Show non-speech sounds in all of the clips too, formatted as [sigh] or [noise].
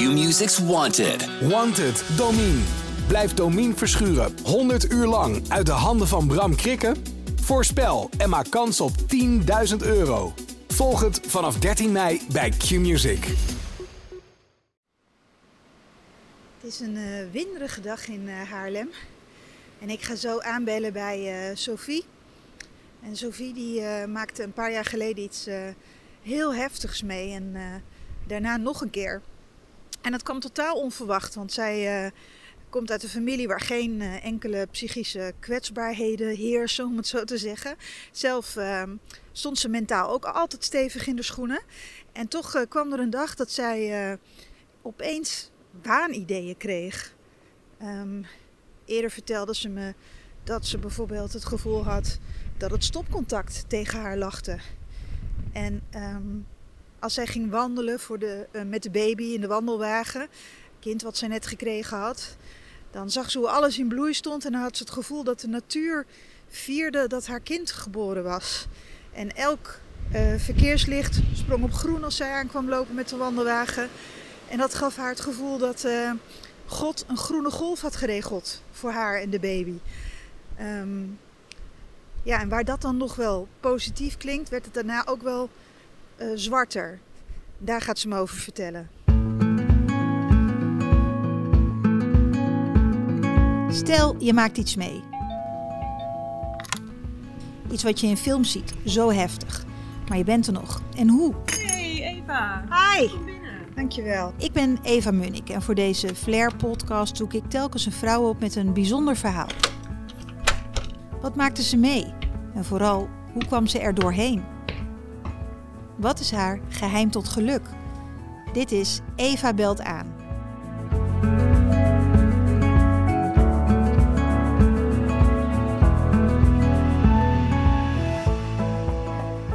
Q-Music's Wanted. Wanted, Domine. Blijf Domine verschuren 100 uur lang uit de handen van Bram Krikken? Voorspel en maak kans op 10.000 euro. Volg het vanaf 13 mei bij Q-Music. Het is een uh, winderige dag in uh, Haarlem. En ik ga zo aanbellen bij uh, Sophie. En Sophie die maakte een paar jaar geleden iets heel heftigs mee. En daarna nog een keer. En dat kwam totaal onverwacht, want zij komt uit een familie waar geen enkele psychische kwetsbaarheden heersen, om het zo te zeggen. Zelf ehm, stond ze mentaal ook altijd stevig in de schoenen. En toch kwam er een dag dat zij opeens waanideeën kreeg. Um, eerder vertelde ze me dat ze bijvoorbeeld het gevoel had dat het stopcontact tegen haar lachte. En um, als zij ging wandelen voor de, uh, met de baby in de wandelwagen, kind wat zij net gekregen had, dan zag ze hoe alles in bloei stond en dan had ze het gevoel dat de natuur vierde dat haar kind geboren was. En elk uh, verkeerslicht sprong op groen als zij aankwam lopen met de wandelwagen. En dat gaf haar het gevoel dat uh, God een groene golf had geregeld voor haar en de baby. Um, ja, en waar dat dan nog wel positief klinkt, werd het daarna ook wel uh, zwarter. Daar gaat ze me over vertellen. Stel, je maakt iets mee. Iets wat je in films ziet, zo heftig. Maar je bent er nog. En hoe? Hey Eva. Hi. Dankjewel. Ik ben Eva Munnik en voor deze Flair-podcast zoek ik telkens een vrouw op met een bijzonder verhaal. Wat maakte ze mee? En vooral, hoe kwam ze er doorheen? Wat is haar geheim tot geluk? Dit is Eva Belt aan.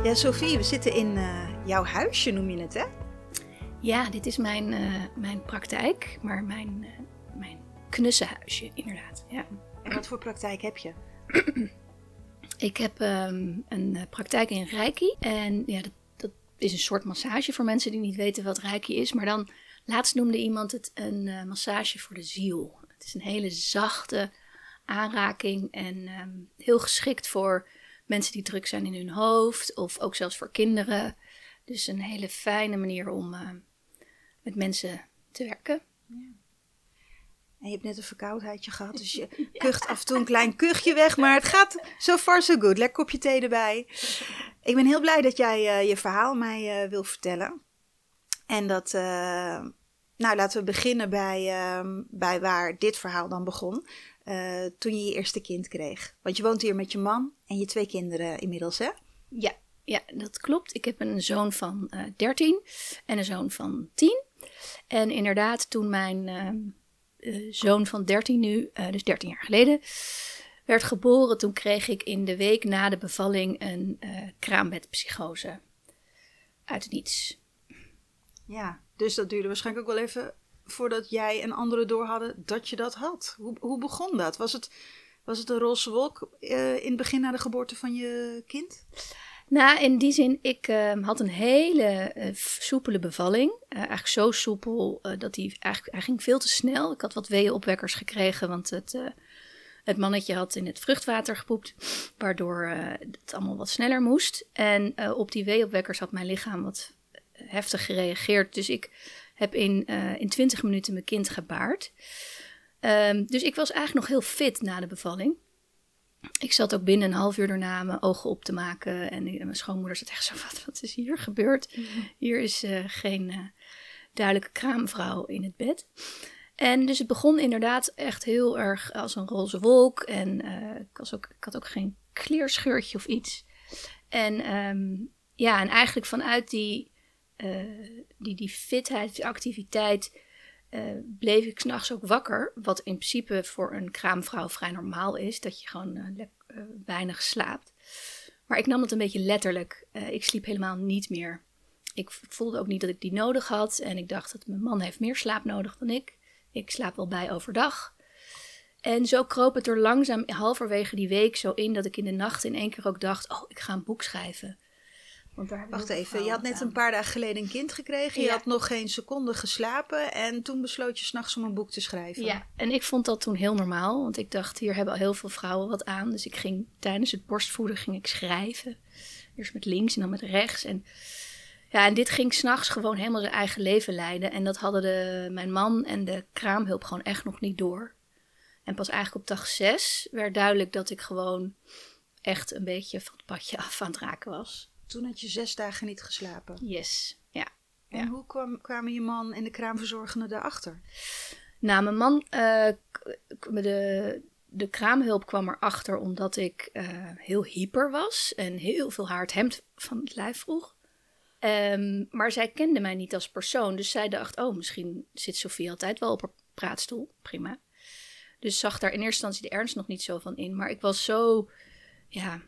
Ja, Sophie, we zitten in uh, jouw huisje, noem je het, hè? Ja, dit is mijn, uh, mijn praktijk, maar mijn, uh, mijn knussenhuisje, inderdaad. Ja. En wat voor praktijk heb je? [clears throat] Ik heb um, een praktijk in Reiki. En ja, dat, dat, is een soort massage voor mensen die niet weten wat Reiki is. Maar dan, laatst noemde iemand het een uh, massage voor de ziel. Het is een hele zachte aanraking en um, heel geschikt voor mensen die druk zijn in hun hoofd. Of ook zelfs voor kinderen. Dus een hele fijne manier om uh, met mensen te werken. Ja. En je hebt net een verkoudheidje gehad, dus je [laughs] kucht af en toe een klein kuchje weg. Maar het gaat so far so good. Lekker kopje thee erbij. Ik ben heel blij dat jij uh, je verhaal mij uh, wil vertellen. En dat, uh, nou laten we beginnen bij, bij waar dit verhaal dan begon. toen je je eerste kind kreeg. Want je woont hier met je man en je twee kinderen inmiddels, hè? Ja, ja, dat klopt. Ik heb een zoon van uh, 13 en een zoon van 10. En inderdaad, toen mijn uh, zoon van 13 nu, uh, dus 13 jaar geleden, werd geboren, toen kreeg ik in de week na de bevalling een uh, kraambedpsychose. Uit het niets. Ja, dus dat duurde waarschijnlijk ook wel even voordat jij en anderen door hadden dat je dat had. Hoe, hoe begon dat? Was het, was het een roze wolk in het begin na de geboorte van je kind? Nou, in die zin, ik uh, had een hele uh, soepele bevalling. Uh, eigenlijk zo soepel dat hij eigenlijk hij ging veel te snel. Ik had wat weeënopwekkers gekregen, want het, het mannetje had in het vruchtwater gepoept. Waardoor het allemaal wat sneller moest. En op die weeënopwekkers had mijn lichaam wat heftig gereageerd. Dus ik heb in, in 20 minuten mijn kind gebaard. Um, dus ik was eigenlijk nog heel fit na de bevalling. Ik zat ook binnen een half uur daarna mijn ogen op te maken. En mijn schoonmoeder zat echt zo, wat, wat is hier gebeurd? Mm -hmm. Hier is uh, geen uh, duidelijke kraamvrouw in het bed. En dus het begon inderdaad echt heel erg als een roze wolk. En uh, ik, was ook, ik had ook geen kleerscheurtje of iets. En um, ja, en eigenlijk vanuit die, die, die fitheid, die activiteit... Uh, bleef ik s'nachts ook wakker. Wat in principe voor een kraamvrouw vrij normaal is. Dat je gewoon uh, uh, weinig slaapt. Maar ik nam het een beetje letterlijk. ik sliep helemaal niet meer. Ik voelde ook niet dat ik die nodig had. En ik dacht dat mijn man heeft meer slaap nodig dan ik. Ik slaap wel bij overdag. En zo kroop het er langzaam halverwege die week zo in dat ik in de nacht in één keer ook dacht: Oh, ik ga een boek schrijven. Want daar hebben Wacht even, je had net een paar dagen geleden een kind gekregen. Je Ja. had nog geen seconde geslapen. En toen besloot je s'nachts om een boek te schrijven. Ja, en ik vond dat toen heel normaal. Want ik dacht, hier hebben al heel veel vrouwen wat aan. Dus ik ging tijdens het borstvoeden ging ik schrijven. Eerst met links en dan met rechts. En, ja, en dit ging s'nachts gewoon helemaal zijn eigen leven leiden. En dat hadden de, mijn man en de kraamhulp gewoon echt nog niet door. En pas eigenlijk op dag zes werd duidelijk dat ik gewoon echt een beetje van het padje af aan het raken was. Toen had je zes dagen niet geslapen. Yes, ja. En Ja. hoe kwam, kwamen je man en de kraamverzorgende daarachter? Nou, mijn man, eh, de, de kraamhulp kwam erachter omdat ik eh, heel hyper was en heel veel haar het hemd van het lijf vroeg. Ehm, maar zij kende mij niet als persoon, dus zij dacht, oh, misschien zit Sofie altijd wel op haar praatstoel. Prima. Dus zag daar in eerste instantie de ernst nog niet zo van in. Maar ik was zo, ja,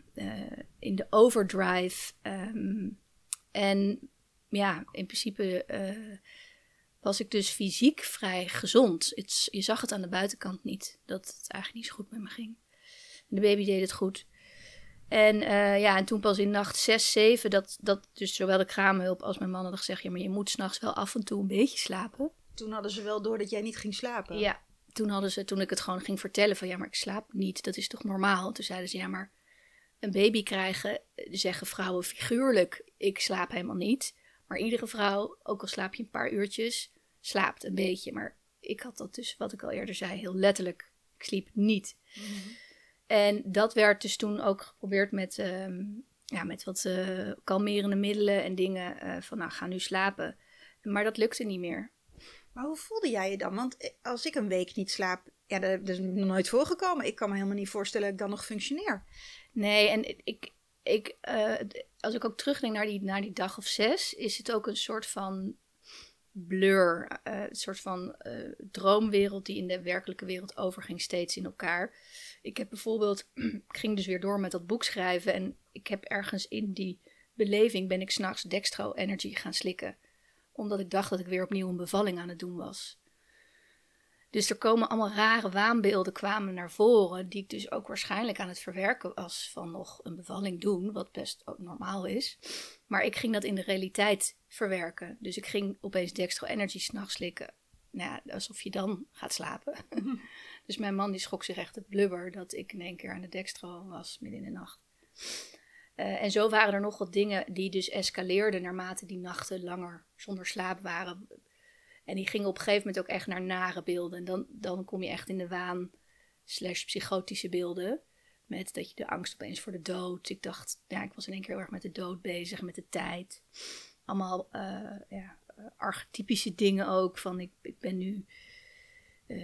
in de overdrive. ehm, en ja, in principe eh, was ik dus fysiek vrij gezond. Het, je zag het aan de buitenkant niet, dat het eigenlijk niet zo goed met me ging. En de baby deed het goed. En eh, ja, en toen pas in nacht 6, 7, dat, dat dus zowel de kraamhulp als mijn man hadden gezegd... ja, maar je moet s'nachts wel af en toe een beetje slapen. Toen hadden ze wel door dat jij niet ging slapen. Ja, toen hadden ze, toen ik het gewoon ging vertellen van ja, maar ik slaap niet, dat is toch normaal? Toen zeiden ze ja, maar een baby krijgen, zeggen vrouwen figuurlijk, ik slaap helemaal niet. Maar iedere vrouw, ook al slaap je een paar uurtjes, slaapt een beetje. Maar ik had dat dus, wat ik al eerder zei, heel letterlijk, ik sliep niet. En dat werd dus toen ook geprobeerd met, ehm, ja, met wat eh, kalmerende middelen en dingen eh, van nou, ga nu slapen. Maar dat lukte niet meer. Maar hoe voelde jij je dan? Want eh, als ik een week niet slaap, ja, dat, dat is nog nooit voorgekomen. Ik kan me helemaal niet voorstellen dat ik dan nog functioneer. Nee, en ik, ik, eh, als ik ook terugdenk naar die, naar die dag of zes, is het ook een soort van blur. eh, een soort van eh, droomwereld die in de werkelijke wereld overging steeds in elkaar. Ik heb bijvoorbeeld, [clears throat] ik ging dus weer door met dat boek schrijven en ik heb ergens in die beleving ben ik s'nachts Dextro Energy gaan slikken. Omdat ik dacht dat ik weer opnieuw een bevalling aan het doen was. Dus er komen allemaal rare waanbeelden kwamen naar voren, die ik dus ook waarschijnlijk aan het verwerken was van nog een bevalling doen, wat best ook normaal is. Maar ik ging dat in de realiteit verwerken. Dus ik ging opeens Dextro Energy s'nachts slikken. Nou ja, alsof je dan gaat slapen. [laughs] dus mijn man die schrok zich echt het blubber dat ik in één keer aan de Dextro was midden in de nacht. Eh, en zo waren er nog wat dingen die dus escaleerden naarmate die nachten langer zonder slaap waren. En die gingen op een gegeven moment ook echt naar nare beelden. En dan, dan kom je echt in de waan slash psychotische beelden. Met dat je de angst opeens voor de dood. Ik dacht, ja, ik was in één keer heel erg met de dood bezig, met de tijd. Allemaal eh, ja, eh, archetypische dingen ook. Van ik, ik ben nu eh,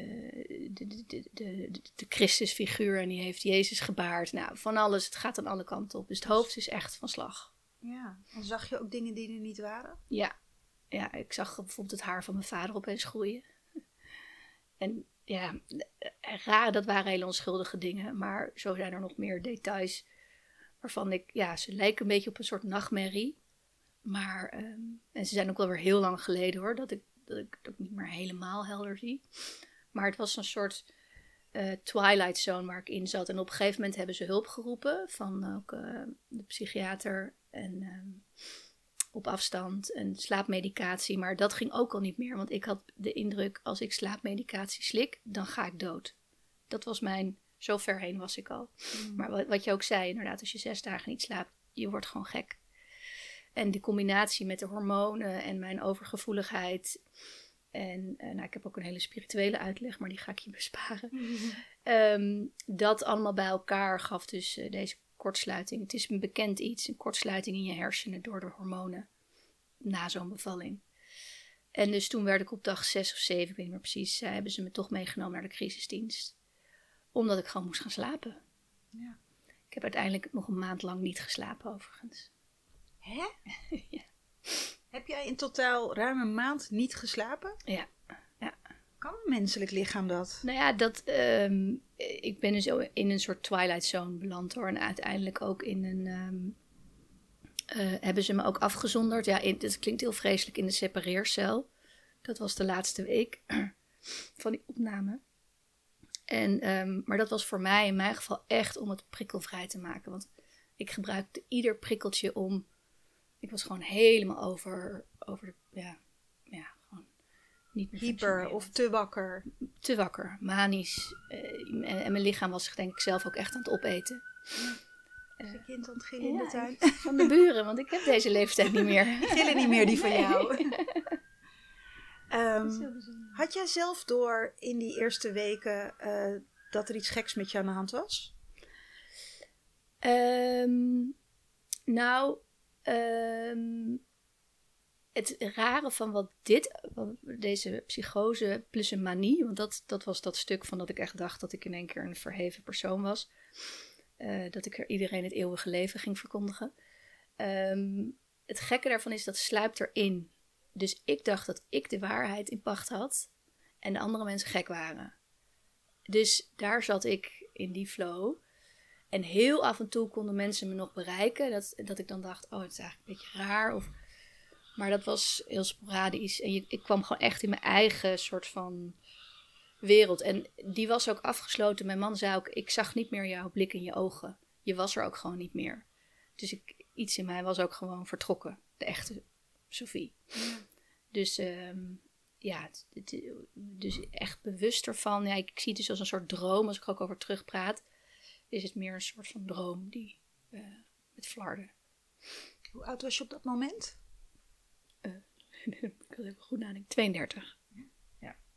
de, de, de, de, de Christusfiguur en die heeft Jezus gebaard. Nou, van alles. Het gaat aan alle kanten op. Dus het hoofd is echt van slag. Ja. En zag je ook dingen die er niet waren? Ja, ja, ik zag bijvoorbeeld het haar van mijn vader opeens groeien. En ja, raar, dat waren hele onschuldige dingen. Maar zo zijn er nog meer details waarvan ik, ja, ze lijken een beetje op een soort nachtmerrie. Maar, ehm, en ze zijn ook wel weer heel lang geleden hoor, dat ik, dat ik het ook niet meer helemaal helder zie. Maar het was een soort eh, twilight zone waar ik in zat. En op een gegeven moment hebben ze hulp geroepen van ook eh, de psychiater en ehm, op afstand en slaapmedicatie. Maar dat ging ook al niet meer, want ik had de indruk als ik slaapmedicatie slik, dan ga ik dood. Dat was mijn, zo ver heen was ik al. Maar wat, wat je ook zei, inderdaad, als je zes dagen niet slaapt, je wordt gewoon gek. En de combinatie met de hormonen en mijn overgevoeligheid. En eh, nou, ik heb ook een hele spirituele uitleg, maar die ga ik je besparen. [laughs] Ehm, dat allemaal bij elkaar gaf dus eh, deze kortsluiting. Het is een bekend iets, een kortsluiting in je hersenen door de hormonen na zo'n bevalling. En dus toen werd ik op dag zes of zeven, ik weet niet meer precies, eh, hebben ze me toch meegenomen naar de crisisdienst. Omdat ik gewoon moest gaan slapen. Ja. Ik heb uiteindelijk nog een maand lang niet geslapen overigens. Hè? [laughs] Ja. Heb jij in totaal ruim een maand niet geslapen? Ja. Kan een menselijk lichaam dat? Nou ja, dat, ehm, ik ben dus in een soort twilight zone beland hoor. En uiteindelijk ook in een. ehm, eh, hebben ze me ook afgezonderd. Ja, in, klinkt heel vreselijk in de separeercel. Dat was de laatste week [clears throat] van die opname. En, ehm, maar dat was voor mij in mijn geval echt om het prikkelvrij te maken. Want ik gebruikte ieder prikkeltje om ik was gewoon helemaal over, over de, ja, niet meer Hyper of te wakker. te wakker, manisch. eh, en, en mijn lichaam was zich denk ik zelf ook echt aan het opeten. Is je kind aan het gillen in de Ja, tuin? [laughs] Van de buren, want ik heb deze leeftijd niet meer. Gillen niet meer die van Nee. [laughs] jou. Ehm, had jij zelf door in die eerste weken eh, dat er iets geks met je aan de hand was? Ehm, nou, ehm, het rare van wat dit, deze psychose plus een manie, want dat, dat was dat stuk van dat ik echt dacht dat ik in één keer een verheven persoon was. Eh, dat ik er iedereen het eeuwige leven ging verkondigen. Ehm, het gekke daarvan is dat sluipt erin. Dus ik dacht dat ik de waarheid in pacht had en de andere mensen gek waren. Dus daar zat ik in die flow. En heel af en toe konden mensen me nog bereiken. Dat, dat ik dan dacht, oh, het is eigenlijk een beetje raar. Of, maar dat was heel sporadisch. En je, ik kwam gewoon echt in mijn eigen soort van wereld. En die was ook afgesloten. Mijn man zei ook, ik zag niet meer jouw blik in je ogen. Je was er ook gewoon niet meer. Dus ik, iets in mij was ook gewoon vertrokken. De echte Sophie. Dus ehm, ja, het, het- dus echt bewust ervan. Ja, ik, ik zie het dus als een soort droom als ik er ook over terugpraat. Is het meer een soort van droom die eh, met flarden. Hoe oud was je op dat moment? [laughs] ik wil even goed nadenken. 32.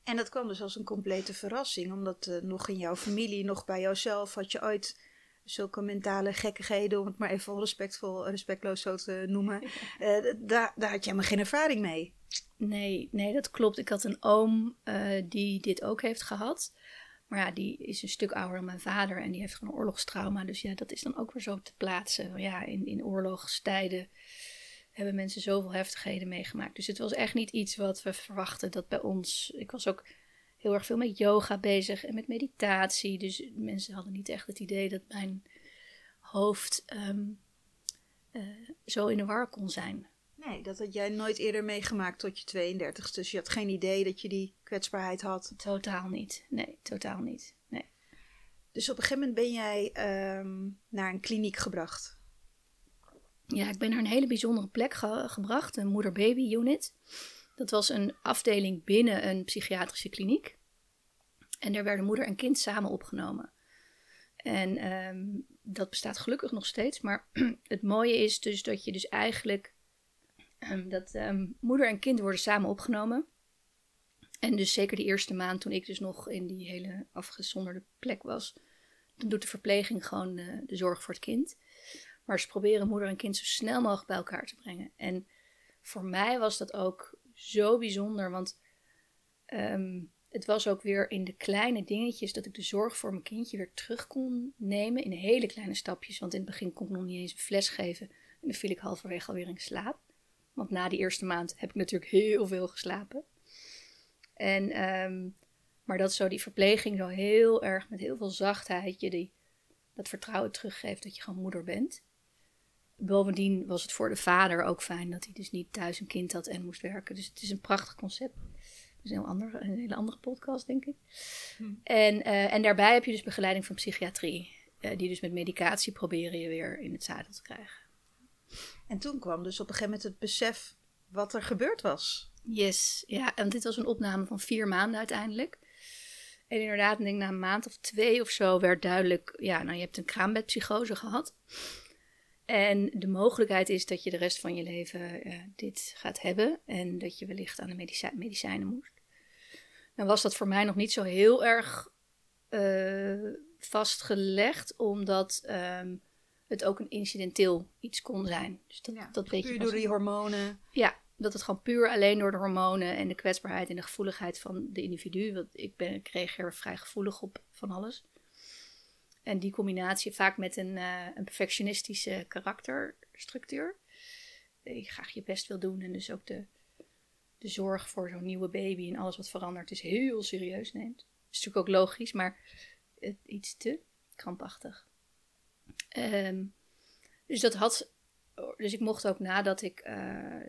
En dat kwam dus als een complete verrassing, omdat eh, nog in jouw familie, nog bij jouzelf, had je ooit zulke mentale gekkigheden, om het maar even onrespectvol, respectloos zo te noemen. Eh, daar, daar had je helemaal geen ervaring mee. Nee, nee, dat klopt. Ik had een oom eh, die dit ook heeft gehad. Maar ja, die is een stuk ouder dan mijn vader en die heeft gewoon een oorlogstrauma. Dus ja, dat is dan ook weer zo te plaatsen. Ja, in, in oorlogstijden hebben mensen zoveel heftigheden meegemaakt. Dus het was echt niet iets wat we verwachten dat bij ons. Ik was ook heel erg veel met yoga bezig en met meditatie. Dus mensen hadden niet echt het idee dat mijn hoofd ehm, eh, zo in de war kon zijn. Nee, dat had jij nooit eerder meegemaakt tot je 32 Dus je had geen idee dat je die kwetsbaarheid had. Totaal niet. Nee, totaal niet. Nee. Dus op een gegeven moment ben jij ehm, naar een kliniek gebracht. Ja, ik ben naar een hele bijzondere plek ge- gebracht, een moeder-baby unit. Dat was een afdeling binnen een psychiatrische kliniek. En daar werden moeder en kind samen opgenomen. En ehm, dat bestaat gelukkig nog steeds. Maar [clears throat] het mooie is dus dat je dus eigenlijk... ehm, dat ehm, moeder en kind worden samen opgenomen. En dus zeker die eerste maand toen ik dus nog in die hele afgezonderde plek was... dan doet de verpleging gewoon de, de zorg voor het kind. Maar ze proberen moeder en kind zo snel mogelijk bij elkaar te brengen. En voor mij was dat ook zo bijzonder, want ehm, het was ook weer in de kleine dingetjes dat ik de zorg voor mijn kindje weer terug kon nemen in hele kleine stapjes. Want in het begin kon ik nog niet eens een fles geven en dan viel ik halverwege alweer in slaap. Want na die eerste maand heb ik natuurlijk heel veel geslapen. En, ehm, maar dat zo die verpleging zo heel erg met heel veel zachtheid je die, dat vertrouwen teruggeeft dat je gewoon moeder bent. Bovendien was het voor de vader ook fijn dat hij dus niet thuis een kind had en moest werken. Dus het is een prachtig concept. Dat is een, heel ander, een hele andere podcast, denk ik. En, eh, en daarbij heb je dus begeleiding van psychiatrie. eh, die dus met medicatie proberen je weer in het zadel te krijgen. En toen kwam dus op een gegeven moment het besef wat er gebeurd was. Yes, ja, en dit was een opname van vier maanden uiteindelijk. En inderdaad, ik denk na een maand of twee of zo werd duidelijk, ja, nou je hebt een kraambedpsychose gehad. En de mogelijkheid is dat je de rest van je leven eh, dit gaat hebben en dat je wellicht aan de medici- medicijnen moest. Nou was dat voor mij nog niet zo heel erg eh, vastgelegd, omdat ehm, het ook een incidenteel iets kon zijn. Dus dat, dat weet je Puur pas door die hormonen. ja, dat het gewoon puur alleen door de hormonen en de kwetsbaarheid en de gevoeligheid van de individu. Want ik, ben, ik reageer vrij gevoelig op van alles. En die combinatie vaak met een, eh, een perfectionistische karakterstructuur. Dat je graag je best wil doen en dus ook de, de zorg voor zo'n nieuwe baby en alles wat verandert is heel serieus neemt. Dat is natuurlijk ook logisch, maar iets te krampachtig. Ehm, dus dat had dus ik mocht ook nadat ik eh,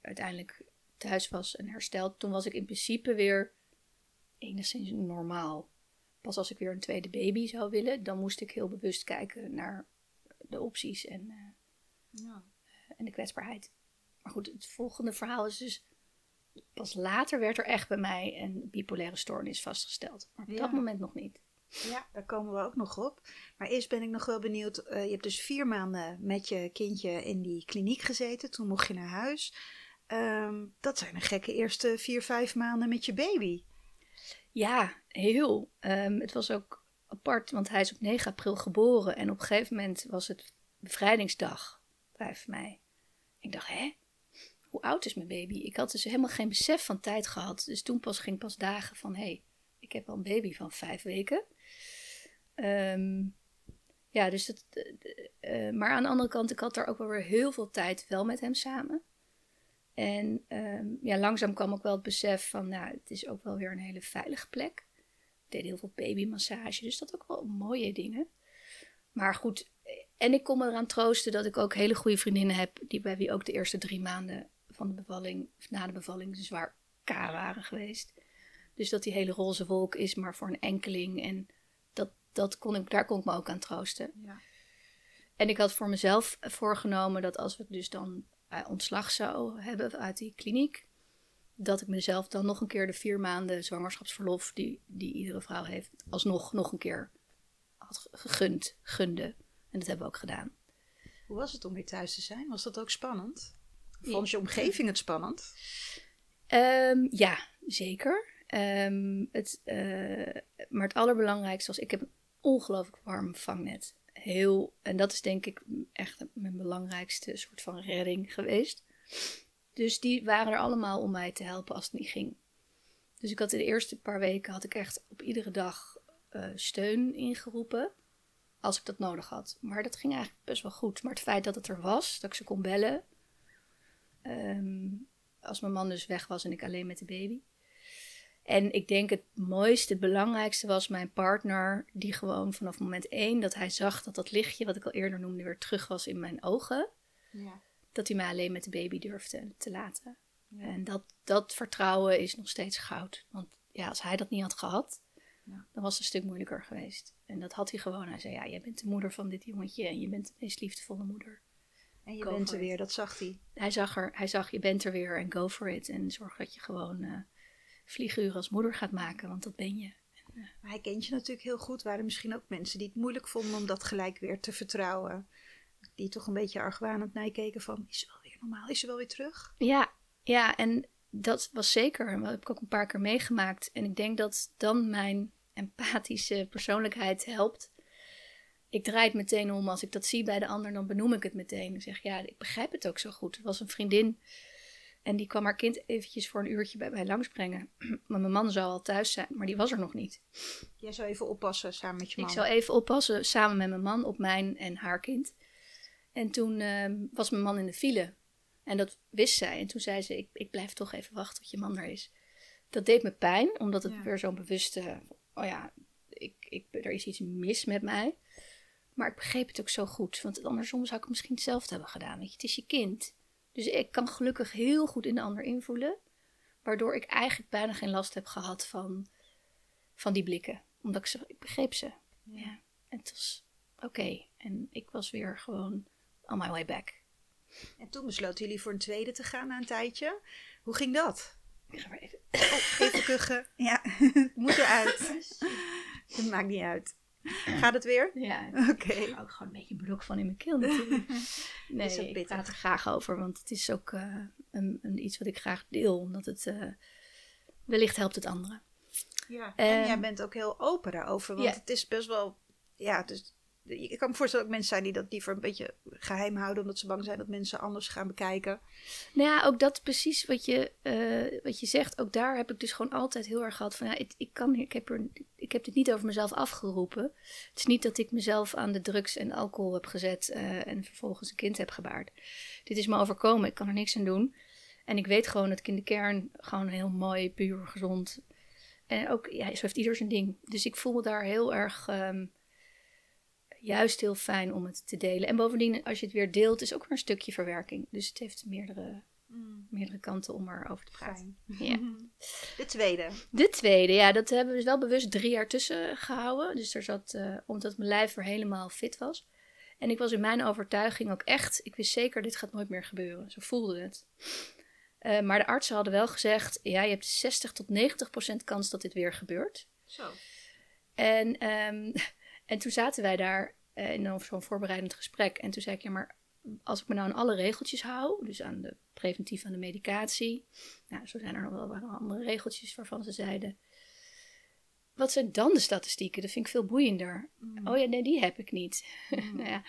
uiteindelijk thuis was en hersteld, toen was ik in principe weer enigszins normaal. Pas als ik weer een tweede baby zou willen, dan moest ik heel bewust kijken naar de opties en, eh, en de kwetsbaarheid. Maar goed, het volgende verhaal is dus... Pas later werd er echt bij mij een bipolaire stoornis vastgesteld. Maar op Ja. dat moment nog niet. Ja, daar komen we ook nog op. Maar eerst ben ik nog wel benieuwd. eh, je hebt dus vier maanden met je kindje in die kliniek gezeten. Toen mocht je naar huis. Ehm, dat zijn een gekke eerste vier, vijf maanden met je baby. Ja, heel. Ehm, het was ook apart, want hij is op 9 april geboren. En op een gegeven moment was het bevrijdingsdag, 5 mei. Ik dacht, hè? Hoe oud is mijn baby? Ik had dus helemaal geen besef van tijd gehad. Dus toen pas ging pas dagen van, hé, hey, ik heb al een baby van vijf weken. Ehm, ja, dus dat... eh, eh, maar aan de andere kant, ik had er ook wel weer heel veel tijd wel met hem samen. En ehm, ja, langzaam kwam ook wel het besef van, nou, het is ook wel weer een hele veilige plek. Ik deed heel veel babymassage, dus dat ook wel mooie dingen. Maar goed, eh, en ik kon me eraan troosten dat ik ook hele goede vriendinnen heb, die bij wie ook de eerste drie maanden van de bevalling, of na de bevalling, zwaar K waren geweest. Dus dat die hele roze wolk is maar voor een enkeling. En dat, dat kon ik, daar kon ik me ook aan troosten. Ja. En ik had voor mezelf voorgenomen dat als we dus dan ontslag zou hebben uit die kliniek, dat ik mezelf dan nog een keer de vier maanden zwangerschapsverlof die, die iedere vrouw heeft, alsnog nog een keer had gegund, gunde. En dat hebben we ook gedaan. Hoe was het om weer thuis te zijn? Was dat ook spannend? Vond je omgeving het spannend? Ehm, ja, zeker. Ehm, het, eh, maar het allerbelangrijkste was, ik heb een ongelooflijk warm vangnet. Heel, en dat is denk ik echt mijn belangrijkste soort van redding geweest. Dus die waren er allemaal om mij te helpen als het niet ging. Dus ik had in de eerste paar weken had ik echt op iedere dag eh, steun ingeroepen. Als ik dat nodig had. Maar dat ging eigenlijk best wel goed. Maar het feit dat het er was, dat ik ze kon bellen. ehm, als mijn man dus weg was en ik alleen met de baby. En ik denk het mooiste, het belangrijkste was mijn partner, die gewoon vanaf moment één dat hij zag dat dat lichtje, wat ik al eerder noemde, weer terug was in mijn ogen. Ja. Dat hij mij alleen met de baby durfde te laten. En dat, dat vertrouwen is nog steeds goud. Want ja, als hij dat niet had gehad, Ja. dan was het een stuk moeilijker geweest. En dat had hij gewoon. Hij zei, ja, jij bent de moeder van dit jongetje en je bent de meest liefdevolle moeder. En je Go bent er it. weer, dat zag hij. Hij zag, er, hij zag, je bent er weer en go for it. En zorg dat je gewoon eh vlieguren als moeder gaat maken, want dat ben je. Maar hij kent je natuurlijk heel goed. Waren er misschien ook mensen die het moeilijk vonden om dat gelijk weer te vertrouwen. Die toch een beetje argwanend naar je keken van, is ze wel weer normaal? Is ze wel weer terug? Ja, ja, en dat was zeker. En dat heb ik ook een paar keer meegemaakt. En ik denk dat dan mijn empathische persoonlijkheid helpt. Ik draai het meteen om. Als ik dat zie bij de ander, dan benoem ik het meteen. Ik zeg, ja, ik begrijp het ook zo goed. Er was een vriendin en die kwam haar kind eventjes voor een uurtje bij mij langsbrengen. [clears throat] Maar mijn man zou al thuis zijn, maar die was er nog niet. Jij zou even oppassen samen met je man. Ik zou even oppassen samen met mijn man op mijn en haar kind. En toen ehm, was mijn man in de file. En dat wist zij. En toen zei ze, ik, ik blijf toch even wachten tot je man er is. Dat deed me pijn, omdat het Ja. weer zo'n bewuste... Oh ja, ik, ik, er is iets mis met mij. Maar ik begreep het ook zo goed. Want andersom zou ik het misschien hetzelfde hebben gedaan. Weet je, het is je kind. Dus ik kan gelukkig heel goed in de ander invoelen. Waardoor ik eigenlijk bijna geen last heb gehad van, van die blikken. Omdat ik ze, ik begreep ze. Ja. En het was oké. En ik was weer gewoon on my way back. En toen besloten jullie voor een tweede te gaan na een tijdje. Hoe ging dat? Ik ga weer even. Even kuchen. Ja, [laughs] moet eruit. [laughs] Het maakt niet uit. [laughs] Gaat het weer? Ja, Oké. ik hou ook gewoon een beetje brok van in mijn keel natuurlijk. [laughs] Nee, Is ik praat er graag over, want het is ook eh, een, een, iets wat ik graag deel. Omdat het eh, wellicht helpt het anderen. Ja. En Ehm, jij bent ook heel open daarover. Want het is best wel... Ja, dus, ik kan me voorstellen dat ook mensen zijn die dat liever een beetje geheim houden. Omdat ze bang zijn dat mensen anders gaan bekijken. Nou ja, ook dat precies wat je, eh, wat je zegt. Ook daar heb ik dus gewoon altijd heel erg gehad van... Ja, ik, ik, kan, hier- ik, heb er, ik heb dit niet over mezelf afgeroepen. Het is niet dat ik mezelf aan de drugs en alcohol heb gezet... eh, en vervolgens een kind heb gebaard. Dit is me overkomen. Ik kan er niks aan doen. En ik weet gewoon dat ik in de kern gewoon heel mooi, puur, gezond... En ook, ja, zo heeft ieder zijn ding. Dus ik voel me daar heel erg... ehm, juist heel fijn om het te delen. En bovendien, als je het weer deelt, is ook weer een stukje verwerking. Dus het heeft meerdere, meerdere kanten om erover te praten. Ja. [laughs] De tweede. De tweede, ja, dat hebben we dus wel bewust drie jaar tussen gehouden. Dus er zat, eh, omdat mijn lijf weer helemaal fit was. En ik was in mijn overtuiging ook echt, ik wist zeker, dit gaat nooit meer gebeuren. Zo voelde het. Uh, maar de artsen hadden wel gezegd, ja, je hebt 60 tot 90 procent kans dat dit weer gebeurt. Zo. En, um, [laughs] en toen zaten wij daar uh, in zo'n voorbereidend gesprek. En toen zei ik, ja, maar als ik me nou aan alle regeltjes hou, dus aan de preventief aan de medicatie, nou, zo zijn er nog wel andere regeltjes waarvan ze zeiden. Wat zijn dan de statistieken? Dat vind ik veel boeiender. Mm. Oh ja, nee, die heb ik niet. [laughs] Mm. nou ja,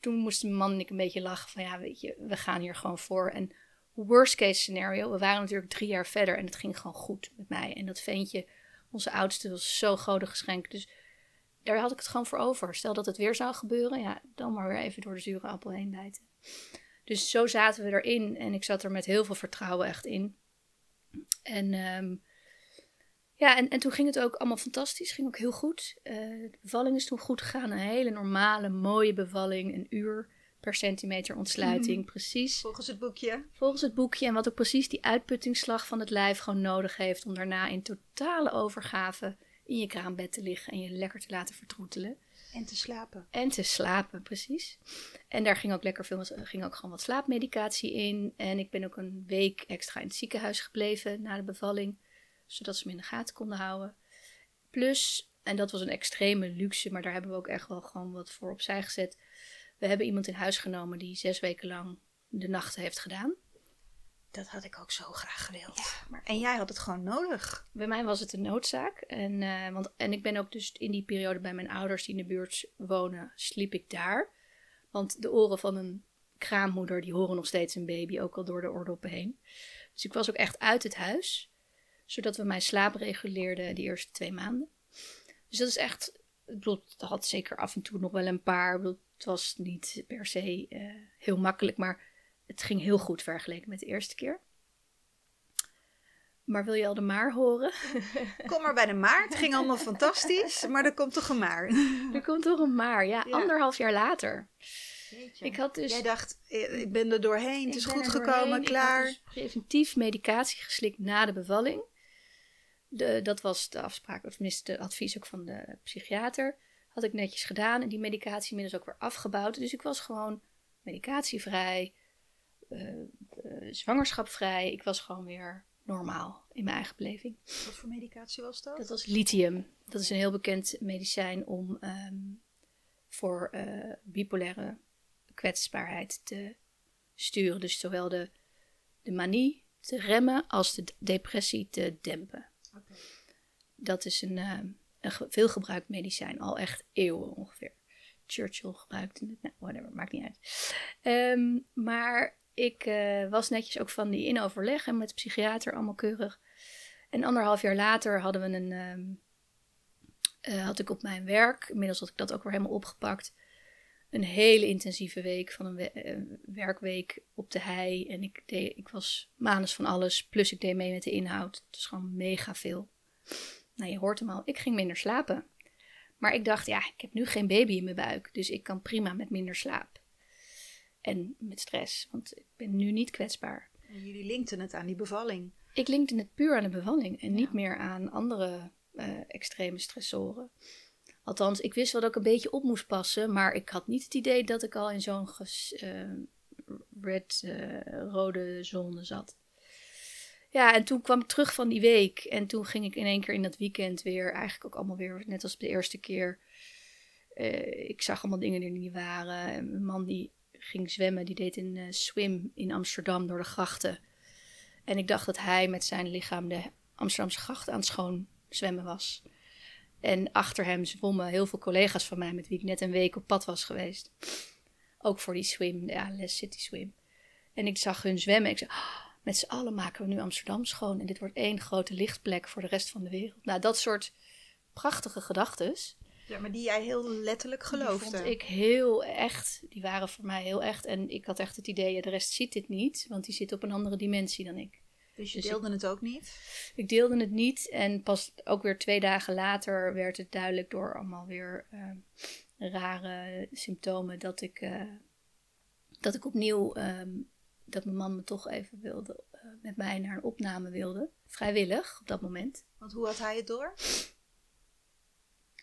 toen moesten mijn man en ik een beetje lachen van ja, weet je, we gaan hier gewoon voor. En worst case scenario, we waren natuurlijk drie jaar verder en het ging gewoon goed met mij. En dat ventje, onze oudste, was zo gouden geschenk. Dus daar had ik het gewoon voor over. Stel dat het weer zou gebeuren, ja, dan maar weer even door de zure appel heen bijten. Dus zo zaten we erin en ik zat er met heel veel vertrouwen echt in. En um, ja, en, en toen ging het ook allemaal fantastisch, ging ook heel goed. Uh, de bevalling is toen goed gegaan, een hele normale, mooie bevalling, een uur per centimeter ontsluiting, mhm. precies. Volgens het boekje? Volgens het boekje en wat ook precies die uitputtingsslag van het lijf gewoon nodig heeft om daarna in totale overgave in je kraambed te liggen en je lekker te laten vertroetelen. En te slapen. En te slapen, precies. En daar ging ook lekker veel, ging ook gewoon wat slaapmedicatie in. En ik ben ook een week extra in het ziekenhuis gebleven na de bevalling, zodat ze me in de gaten konden houden. Plus, en dat was een extreme luxe, maar daar hebben we ook echt wel gewoon wat voor opzij gezet. We hebben iemand in huis genomen die zes weken lang de nachten heeft gedaan. Dat had ik ook zo graag gewild. Ja, maar... En jij had het gewoon nodig. Bij mij was het een noodzaak. En, uh, want, en ik ben ook dus in die periode bij mijn ouders die in de buurt wonen, sliep ik daar. Want de oren van een kraammoeder, die horen nog steeds een baby, ook al door de oordoppen heen. Dus ik was ook echt uit het huis. Zodat we mijn slaap reguleerden die eerste twee maanden. Dus dat is echt, ik bedoel, dat had zeker af en toe nog wel een paar. Bedoel, het was niet per se uh, heel makkelijk, maar het ging heel goed vergeleken met de eerste keer. Maar wil je al de maar horen? [laughs] Kom maar bij de maar. Het ging allemaal fantastisch, maar er komt toch een maar. Er komt toch een maar, ja. Anderhalf jaar later. Ik had dus, Jij dacht, eh, ik ben er doorheen, het is goed gekomen, klaar. Ik had dus preventief medicatie geslikt na de bevalling. De, dat was de afspraak, of tenminste de advies ook van de psychiater. Had ik netjes gedaan en die medicatie inmiddels ook weer afgebouwd. Dus ik was gewoon medicatievrij uh, zwangerschapvrij. Ik was gewoon weer normaal in mijn eigen beleving. Wat voor medicatie was dat? Dat was lithium. Dat is een heel bekend medicijn om ehm, voor uh, bipolaire kwetsbaarheid te sturen. Dus zowel de, de manie te remmen als de depressie te dempen. Okay. Dat is een, uh, een veelgebruikt medicijn, al echt eeuwen ongeveer. Churchill gebruikte het, nou, whatever, maakt niet uit. Um, maar ik uh, was netjes ook van die in overleg en met de psychiater allemaal keurig. En anderhalf jaar later hadden we een, um, uh, had ik op mijn werk, inmiddels had ik dat ook weer helemaal opgepakt, een hele intensieve week van een we uh, werkweek op de hei. En ik, deed, ik was manus van alles, plus ik deed mee met de inhoud. Het is gewoon mega veel. Nou, je hoort hem al, ik ging minder slapen. Maar ik dacht, ja, ik heb nu geen baby in mijn buik, dus ik kan prima met minder slaap. En met stress, want ik ben nu niet kwetsbaar. En jullie linkten het aan die bevalling? Ik linkte het puur aan de bevalling en niet meer aan andere uh, extreme stressoren. Althans, ik wist wel dat ik een beetje op moest passen, maar ik had niet het idee dat ik al in zo'n uh, red, uh, rode zone zat. Ja, en toen kwam ik terug van die week en toen ging ik in één keer in dat weekend weer, eigenlijk ook allemaal weer, net als de eerste keer. ik zag allemaal dingen die er niet waren. En mijn man die ging zwemmen. Die deed een uh, swim in Amsterdam door de grachten. En ik dacht dat hij met zijn lichaam de Amsterdamse grachten aan het schoon zwemmen was. En achter hem zwommen heel veel collega's van mij met wie ik net een week op pad was geweest. Ook voor die swim, ja, Les City Swim. En ik zag hun zwemmen. Ik zei, oh, met z'n allen maken we nu Amsterdam schoon. En dit wordt één grote lichtplek voor de rest van de wereld. Nou, dat soort prachtige gedachtes. Ja, maar die jij heel letterlijk geloofde. Die vond ik heel echt. Die waren voor mij heel echt. En ik had echt het idee, de rest ziet dit niet. Want die zit op een andere dimensie dan ik. Dus je dus deelde het ook niet? Ik deelde het niet. En pas ook weer twee dagen later werd het duidelijk door allemaal weer uh, rare symptomen dat ik, uh, dat ik opnieuw, um, dat mijn man me toch even wilde, uh, met mij naar een opname wilde. Vrijwillig op dat moment. Want hoe had hij het door?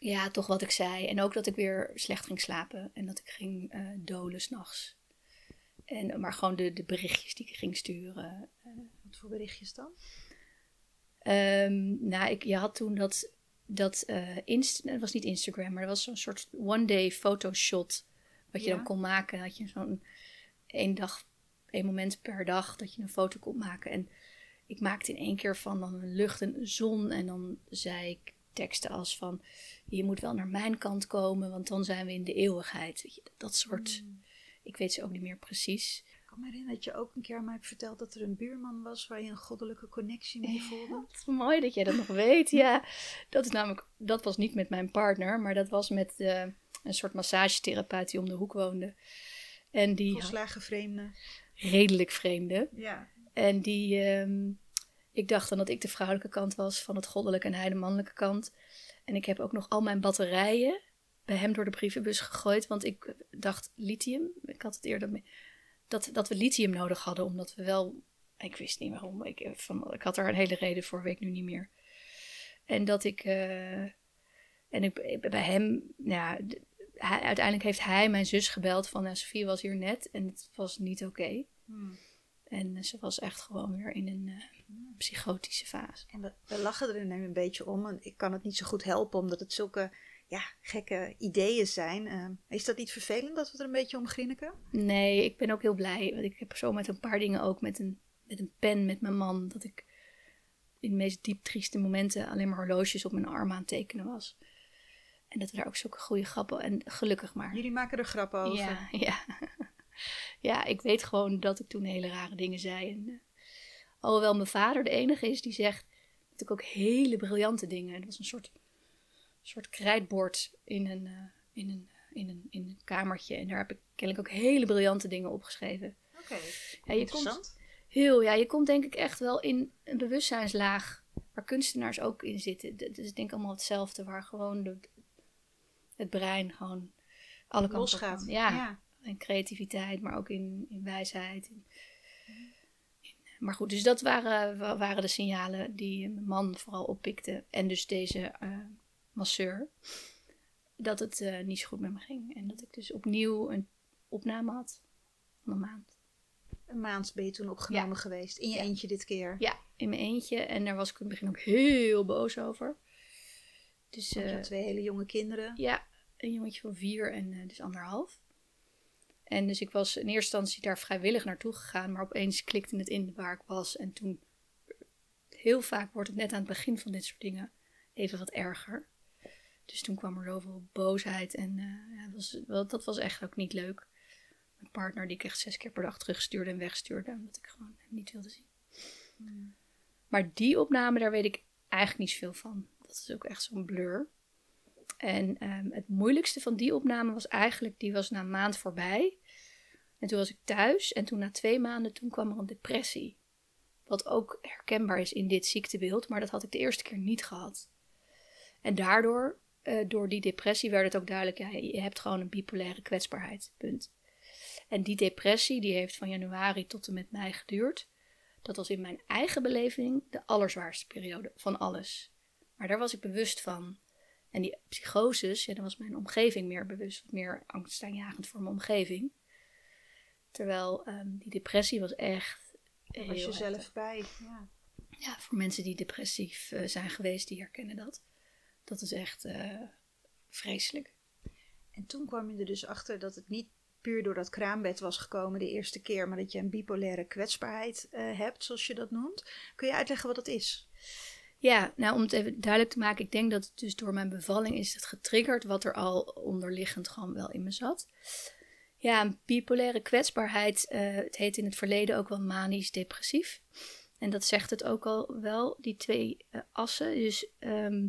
Ja, toch wat ik zei. En ook dat ik weer slecht ging slapen. En dat ik ging eh dolen s'nachts. En, maar gewoon de, de berichtjes die ik ging sturen. Wat voor berichtjes dan? Ehm, nou, ik, je had toen dat, dat eh Inst het was niet Instagram, maar dat was zo'n soort one-day fotoshot. Wat je Ja. dan kon maken. Dan had je zo'n één dag, één moment per dag dat je een foto kon maken. En ik maakte in één keer van dan een lucht en een zon. En dan zei ik teksten als van, je moet wel naar mijn kant komen, want dan zijn we in de eeuwigheid. Dat soort, ik weet ze ook niet meer precies. Ik kan me herinneren dat je ook een keer aan mij hebt verteld dat er een buurman was waar je een goddelijke connectie mee voelde. [laughs] Wat mooi dat jij dat nog weet. Ja, dat is namelijk, dat was niet met mijn partner, maar dat was met eh, een soort massagetherapeut die om de hoek woonde. En die Volslagen vreemde. redelijk vreemde. Ja. En die, ehm, ik dacht dan dat ik de vrouwelijke kant was van het goddelijke en hij de mannelijke kant. En ik heb ook nog al mijn batterijen bij hem door de brievenbus gegooid, want ik dacht lithium, ik had het eerder mee, dat, dat we lithium nodig hadden, omdat we wel, ik wist niet waarom, ik, van, ik had er een hele reden voor, weet ik nu niet meer. En dat ik, eh, en ik, bij hem, ja, hij, uiteindelijk heeft hij mijn zus gebeld van, nou, Sofie was hier net en het was niet oké. Hmm. En ze was echt gewoon weer in een eh, psychotische fase. En we, we lachen er nu een beetje om. En ik kan het niet zo goed helpen, omdat het zulke ja, gekke ideeën zijn. Eh, is dat niet vervelend dat we er een beetje om grinniken? Nee, ik ben ook heel blij. Want ik heb zo met een paar dingen ook met een, met een pen met mijn man. Dat ik in de meest diep trieste momenten alleen maar horloges op mijn arm aan het tekenen was. En dat we daar ook zulke goede grappen. En gelukkig maar. Jullie maken er grappen over. Ja, [laughs] ja. ja, ik weet gewoon dat ik toen hele rare dingen zei. En, eh, alhoewel mijn vader de enige is die zegt natuurlijk ook hele briljante dingen. Het was een soort, soort krijtbord in een, eh, in, een, in, een, in een kamertje. En daar heb ik kennelijk ook hele briljante dingen opgeschreven. Oké, Ja, je interessant. komt heel, ja, je komt denk ik echt wel in een bewustzijnslaag waar kunstenaars ook in zitten. Dat is denk ik allemaal hetzelfde, waar gewoon de, het brein gewoon alle kanten op kan. Ja, ja. in creativiteit, maar ook in, in wijsheid. In- maar goed, dus dat waren, wa- waren de signalen die mijn man vooral oppikte. En dus deze eh, masseur. Dat het eh, niet zo goed met me ging. En dat ik dus opnieuw een opname had van een maand. Een maand ben je toen opgenomen geweest. In je Ja. eentje dit keer. Ja, in mijn eentje. En daar was ik in het begin ook heel boos over. Dus Want je eh, had twee hele jonge kinderen. ja, een jongetje van vier en dus anderhalf. En dus ik was in eerste instantie daar vrijwillig naartoe gegaan, maar opeens klikte het in waar ik was. En toen, heel vaak wordt het net aan het begin van dit soort dingen even wat erger. Dus toen kwam er zoveel boosheid en eh, dat, was, wel, dat was echt ook niet leuk. Mijn partner die ik echt zes keer per dag terugstuurde en wegstuurde, omdat ik gewoon hem niet wilde zien. Maar die opname, daar weet ik eigenlijk niet zoveel van. Dat is ook echt zo'n blur. En ehm, het moeilijkste van die opname was eigenlijk, die was na een maand voorbij. En toen was ik thuis en toen na twee maanden, toen kwam er een depressie. Wat ook herkenbaar is in dit ziektebeeld, maar dat had ik de eerste keer niet gehad. En daardoor, eh, door die depressie, werd het ook duidelijk, ja, je hebt gewoon een bipolaire kwetsbaarheid, punt. En die depressie, die heeft van januari tot en met mei geduurd. Dat was in mijn eigen beleving de allerzwaarste periode van alles. Maar daar was ik bewust van. En die psychoses, ja, daar was mijn omgeving meer bewust, meer angstaanjagend voor mijn omgeving. Terwijl ehm, die depressie was echt. Daar was heel zelf heftig. bij. Ja. Ja, voor mensen die depressief eh, zijn geweest, die herkennen dat. Dat is echt eh, vreselijk. En toen kwam je er dus achter dat het niet puur door dat kraambed was gekomen de eerste keer, maar dat je een bipolaire kwetsbaarheid eh, hebt, zoals je dat noemt. Kun je uitleggen wat dat is? Ja, nou om het even duidelijk te maken, ik denk dat het dus door mijn bevalling is het getriggerd wat er al onderliggend gewoon wel in me zat. Ja, een bipolaire kwetsbaarheid, eh, het heet in het verleden ook wel manisch depressief. En dat zegt het ook al wel, die twee eh, assen. Dus ehm,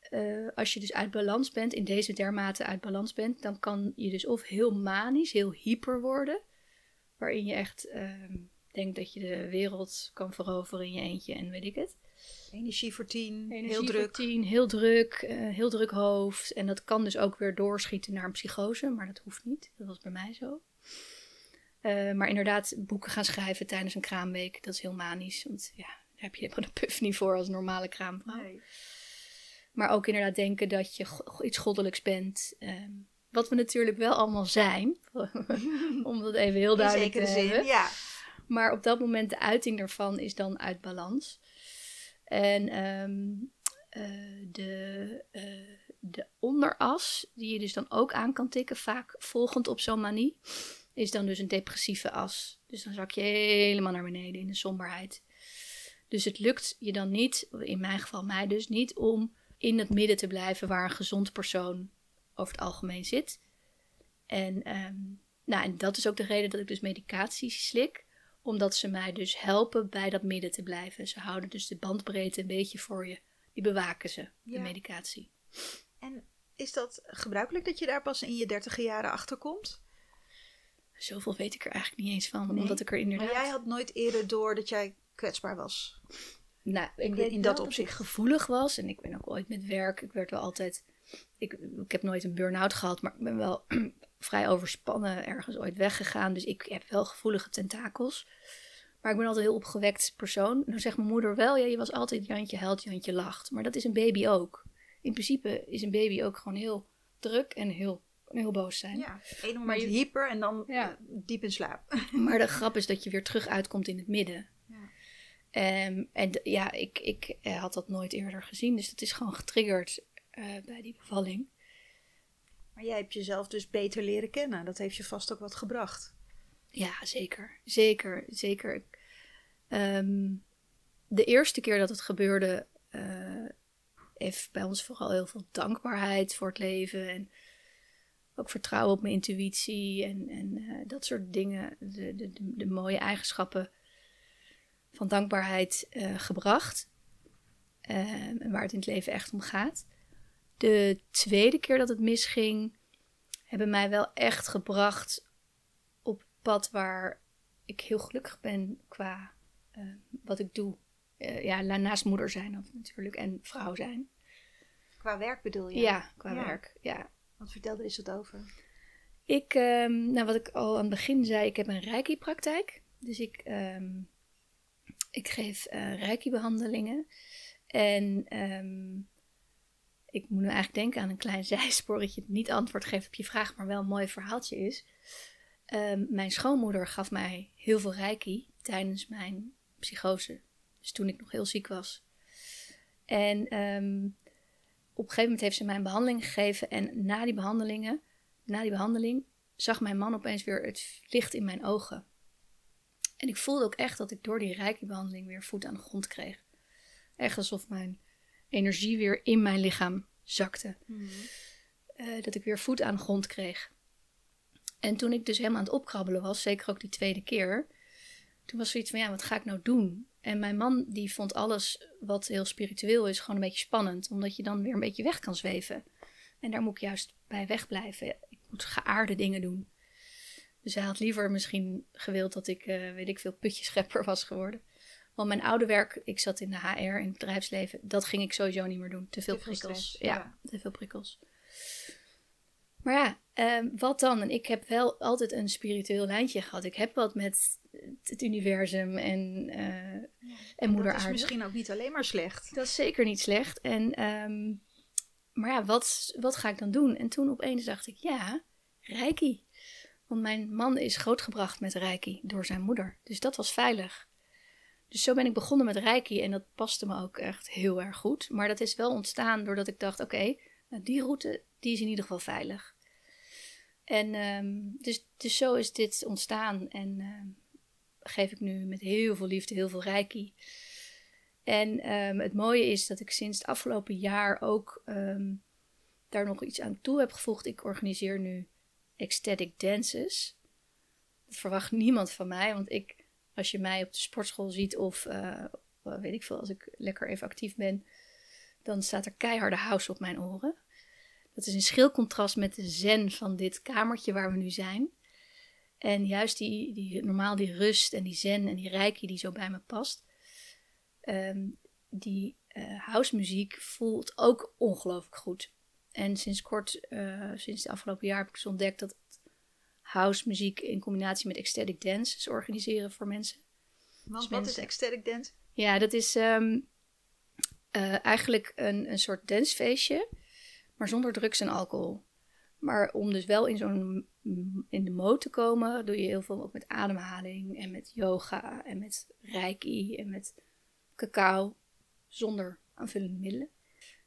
eh, als je dus uit balans bent, in deze dermate uit balans bent, dan kan je dus of heel manisch, heel hyper worden, waarin je echt ehm, denkt dat je de wereld kan veroveren in je eentje en weet ik het. Energie voor tien, heel Energie druk. voor tien, heel druk, eh, heel druk hoofd. En dat kan dus ook weer doorschieten naar een psychose, maar dat hoeft niet. Dat was bij mij zo. Eh, maar inderdaad, boeken gaan schrijven tijdens een kraamweek, dat is heel manisch. Want ja, daar heb je helemaal de puff niet voor als normale kraamvrouw. Nee. Maar ook inderdaad denken dat je iets goddelijks bent. Ehm, wat we natuurlijk wel allemaal zijn. [laughs] om dat even heel duidelijk te zin, hebben. Ja. Maar op dat moment de uiting daarvan is dan uit balans. En ehm, eh, de, uh, de onderas, die je dus dan ook aan kan tikken, vaak volgend op zo'n manie, is dan dus een depressieve as. Dus dan zak je helemaal naar beneden in de somberheid. Dus het lukt je dan niet, in mijn geval mij dus niet, om in het midden te blijven waar een gezond persoon over het algemeen zit. En, um, nou, en dat is ook de reden dat ik dus medicatie slik omdat ze mij dus helpen bij dat midden te blijven. Ze houden dus de bandbreedte een beetje voor je. Die bewaken ze, de medicatie. En is dat gebruikelijk dat je daar pas in je dertige jaren achter komt? Zoveel weet ik er eigenlijk niet eens van, omdat ik er inderdaad... Maar jij had nooit eerder door dat jij kwetsbaar was? Nou, ik in, in dat opzicht gevoelig was. En ik ben ook ooit met werk, ik werd wel altijd... Ik, ik heb nooit een burn-out gehad, maar ik ben wel [clears throat] vrij overspannen ergens ooit weggegaan. Dus ik heb wel gevoelige tentakels. Maar ik ben altijd een heel opgewekt persoon. dan zegt mijn moeder wel, ja, je was altijd Jantje huilt, Jantje lacht. Maar dat is een baby ook. In principe is een baby ook gewoon heel druk en heel, heel boos zijn. Ja, één moment je, hyper en dan ja. diep in slaap. [laughs] Maar de grap is dat je weer terug uitkomt in het midden. Ja. Um, en ja, ik, ik eh, had dat nooit eerder gezien. Dus dat is gewoon getriggerd uh, bij die bevalling. Maar jij hebt jezelf dus beter leren kennen. Dat heeft je vast ook wat gebracht. Ja, zeker. Zeker, zeker. Um, de eerste keer dat het gebeurde, uh, heeft bij ons vooral heel veel dankbaarheid voor het leven. En ook vertrouwen op mijn intuïtie en, en uh, dat soort dingen. De, de, de, mooie eigenschappen van dankbaarheid uh, gebracht. Um, waar het in het leven echt om gaat. De tweede keer dat het misging, hebben mij wel echt gebracht op pad waar ik heel gelukkig ben qua uh, wat ik doe. Uh, ja, naast moeder zijn of natuurlijk en vrouw zijn. Qua werk bedoel je? Ja, qua werk, ja. Wat vertelde is het over? Ik, um, nou wat ik al aan het begin zei, ik heb een reiki-praktijk. Dus ik, um, ik geef uh, reiki-behandelingen. En um, ik moet nu eigenlijk denken aan een klein [laughs] zijspoor dat niet antwoord geeft op je vraag, maar wel een mooi verhaaltje is. Um, mijn schoonmoeder gaf mij heel veel reiki tijdens mijn psychose. Dus toen ik nog heel ziek was. En um, op een gegeven moment heeft ze mij een behandeling gegeven. En na die behandelingen, na die behandeling, zag mijn man opeens weer het licht in mijn ogen. En ik voelde ook echt dat ik door die reiki-behandeling weer voet aan de grond kreeg. Echt alsof mijn energie weer in mijn lichaam zakte. Mm dat ik weer voet aan de grond kreeg. En toen ik dus helemaal aan het opkrabbelen was, zeker ook die tweede keer, toen was zoiets van ja, wat ga ik nou doen? En mijn man die vond alles wat heel spiritueel is gewoon een beetje spannend, omdat je dan weer een beetje weg kan zweven. En daar moet ik juist bij wegblijven. Ik moet geaarde dingen doen. Dus hij had liever misschien gewild dat ik, uh, weet ik veel, putjeschepper was geworden. Want mijn oude werk, ik zat in de HR, in het bedrijfsleven, dat ging ik sowieso niet meer doen. Te veel prikkels. ja. te veel prikkels. Maar ja, ehm, wat dan? En ik heb wel altijd een spiritueel lijntje gehad. Ik heb wat met het universum en, uh, ja, en moeder aarde. Dat is misschien ook niet alleen maar slecht. Dat is zeker niet slecht. En, ehm, maar ja, wat, wat ga ik dan doen? En toen opeens dacht ik, ja, Reiki. Want mijn man is grootgebracht met Reiki door zijn moeder. Dus dat was veilig. Dus zo ben ik begonnen met Reiki en dat paste me ook echt heel erg goed. Maar dat is wel ontstaan doordat ik dacht, oké, nou die route die is in ieder geval veilig. En um, dus, dus zo is dit ontstaan en um, geef ik nu met heel veel liefde heel veel Reiki. En um, het mooie is dat ik sinds het afgelopen jaar ook daar nog iets aan toe heb gevoegd. Ik organiseer nu ecstatic dances. Dat verwacht niemand van mij, want ik als je mij op de sportschool ziet of uh, weet ik veel, als ik lekker even actief ben, dan staat er keiharde house op mijn oren. Dat is een schil contrast met de zen van dit kamertje waar we nu zijn. En juist die, die normaal die rust en die zen en die rijkje die zo bij me past. Um, die uh, house muziek voelt ook ongelooflijk goed. En sinds kort, sinds het afgelopen jaar, heb ik dus ontdekt dat house muziek in combinatie met ecstatic dances organiseren voor mensen. Want dus wat is ecstatic dance? Ja, dat is. Um, Uh, eigenlijk een, een soort dancefeestje, maar zonder drugs en alcohol. Maar om dus wel in zo'n in de mode te komen, doe je heel veel ook met ademhaling en met yoga en met reiki en met cacao zonder aanvullende middelen.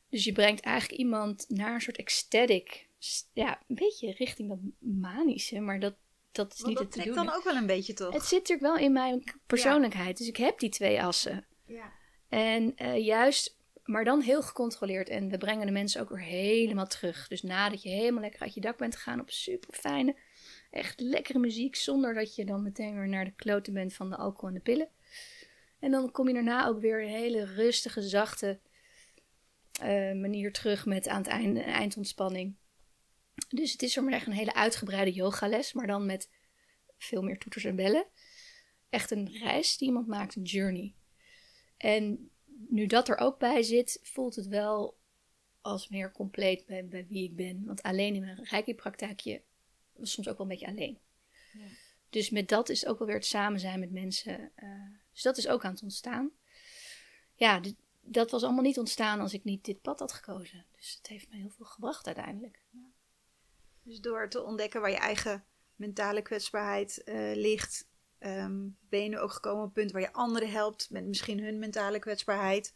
Dus je brengt eigenlijk iemand naar een soort ecstatic, ja, een beetje richting dat manische, maar dat, dat is niet het te doen. dan ook wel een beetje toch? Het zit natuurlijk wel in mijn persoonlijkheid, dus ik heb die twee assen. Ja. En uh, juist maar dan heel gecontroleerd. En we brengen de mensen ook weer helemaal terug. Dus nadat je helemaal lekker uit je dak bent gegaan op super fijne, echt lekkere muziek. Zonder dat je dan meteen weer naar de kloten bent van de alcohol en de pillen. En dan kom je daarna ook weer een hele rustige, zachte uh, manier terug met aan het einde eindontspanning. Dus het is maar echt een hele uitgebreide yogales, maar dan met veel meer toeters en bellen. Echt een reis die iemand maakt, een journey. En nu dat er ook bij zit, voelt het wel als meer compleet bij, bij wie ik ben. Want alleen in mijn reiki-praktijkje was soms ook wel een beetje alleen. Ja. Dus met dat is ook wel weer het samen zijn met mensen. Uh, dus dat is ook aan het ontstaan. Ja, dat was allemaal niet ontstaan als ik niet dit pad had gekozen. Dus het heeft me heel veel gebracht uiteindelijk. Ja. Dus door te ontdekken waar je eigen mentale kwetsbaarheid uh, ligt, Ehm, ben je nu ook gekomen op een punt waar je anderen helpt met misschien hun mentale kwetsbaarheid.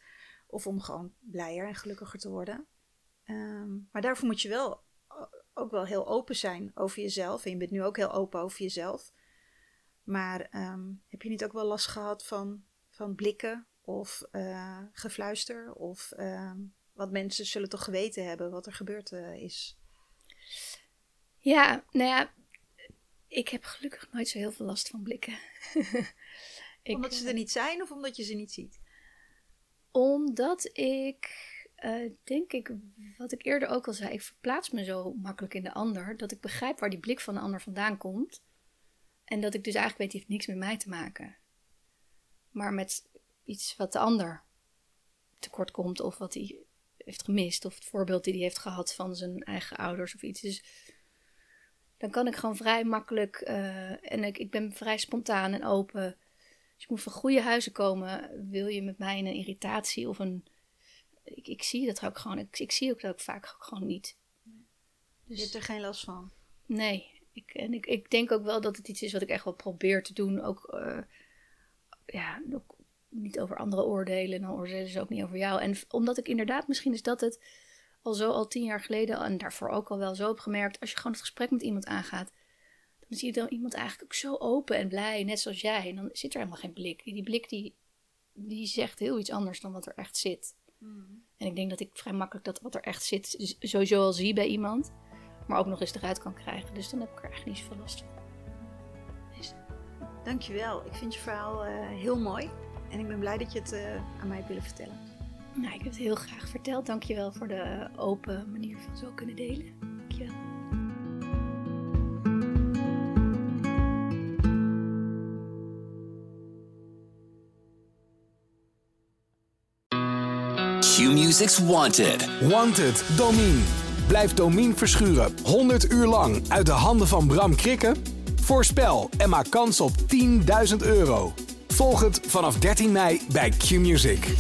Of om gewoon blijer en gelukkiger te worden. Ehm, maar daarvoor moet je wel ook wel heel open zijn over jezelf. En je bent nu ook heel open over jezelf. Maar ehm, heb je niet ook wel last gehad van, van blikken of uh, gefluister? Of wat mensen zullen toch geweten hebben wat er gebeurd uh, is? Ja, nou ja, ik heb gelukkig nooit zo heel veel last van blikken. [laughs] ik, omdat ze er niet zijn of omdat je ze niet ziet? Omdat ik, uh, denk ik, wat ik eerder ook al zei, ik verplaats me zo makkelijk in de ander, dat ik begrijp waar die blik van de ander vandaan komt. En dat ik dus eigenlijk weet, die heeft niks met mij te maken. Maar met iets wat de ander tekort komt of wat hij heeft gemist. Of het voorbeeld die hij heeft gehad van zijn eigen ouders of iets. Dus dan kan ik gewoon vrij makkelijk uh, en ik, ik ben vrij spontaan en open. Als je moet van goede huizen komen, wil je met mij een irritatie of een. Ik, ik zie dat ook gewoon. Ik, ik zie ook dat ook vaak gewoon niet. Dus, je hebt er geen last van? Nee. Ik, en ik, ik denk ook wel dat het iets is wat ik echt wel probeer te doen. Ook, uh, ja, ook niet over andere oordelen. Dan oordelen ze ook niet over jou. En omdat ik inderdaad, misschien is dat het al zo al tien jaar geleden en daarvoor ook al wel zo heb gemerkt, als je gewoon het gesprek met iemand aangaat, dan zie je dan iemand eigenlijk ook zo open en blij, net zoals jij. En dan zit er helemaal geen blik. Die blik die, die zegt heel iets anders dan wat er echt zit. Hmm. En ik denk dat ik vrij makkelijk dat wat er echt zit sowieso al zie bij iemand, maar ook nog eens eruit kan krijgen. Dus dan heb ik er eigenlijk niet zoveel last van. Dus. Dankjewel. Ik vind je verhaal uh, heel mooi. En ik ben blij dat je het uh, aan mij hebt willen vertellen. Nou, ik heb het heel graag verteld. Dankjewel voor de open manier van zo kunnen delen. Dankjewel. Q-Music's Wanted. Wanted, Domine. Blijf Domine verschuren 100 uur lang uit de handen van Bram Krikken? Voorspel en maak kans op 10.000 euro. Volg het vanaf 13 mei bij Q-Music.